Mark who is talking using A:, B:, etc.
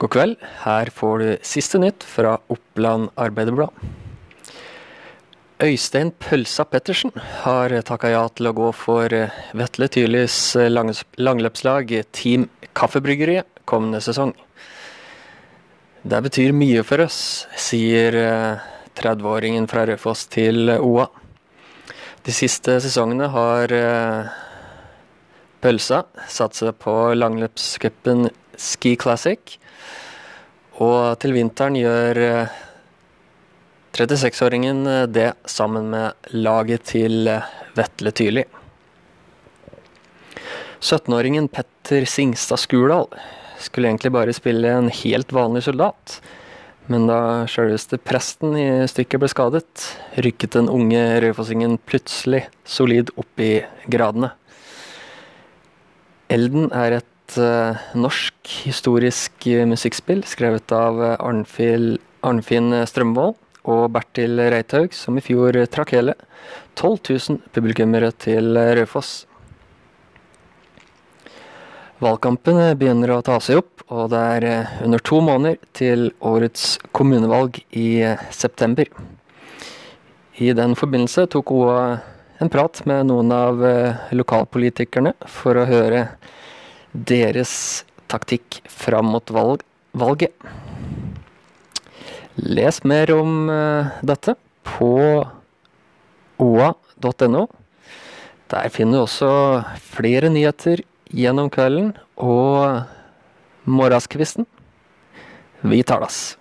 A: God kveld. Her får du siste nytt fra Oppland Arbeiderblad. Øystein Pølsa Pettersen har takka ja til å gå for Vetle Tyrlis langløpslag Team Kaffebryggeriet kommende sesong. Det betyr mye for oss, sier 30-åringen fra Raufoss til OA. De siste sesongene har Pølsa satsa på langløpscupen Ski Classic og til vinteren gjør 36-åringen eh, det sammen med laget til eh, Vetle Tyrli. 17-åringen Petter Singstad Skurdal skulle egentlig bare spille en helt vanlig soldat. Men da sjølveste presten i stykket ble skadet, rykket den unge raufossingen plutselig solid opp i gradene. Elden er et uh, norsk historisk uh, musikkspill skrevet av Arnfil, Arnfinn Strømvold og Bertil Reithaug, som i fjor trakk hele 12 000 publikummere til Raufoss. Valgkampen begynner å ta seg opp, og det er under to måneder til årets kommunevalg i september. I den forbindelse tok OA en prat med noen av lokalpolitikerne for å høre deres taktikk fram mot valg, valget. Les mer om uh, dette på oa.no. Der finner du også flere nyheter gjennom kvelden og morgenskvisten. Vi talas.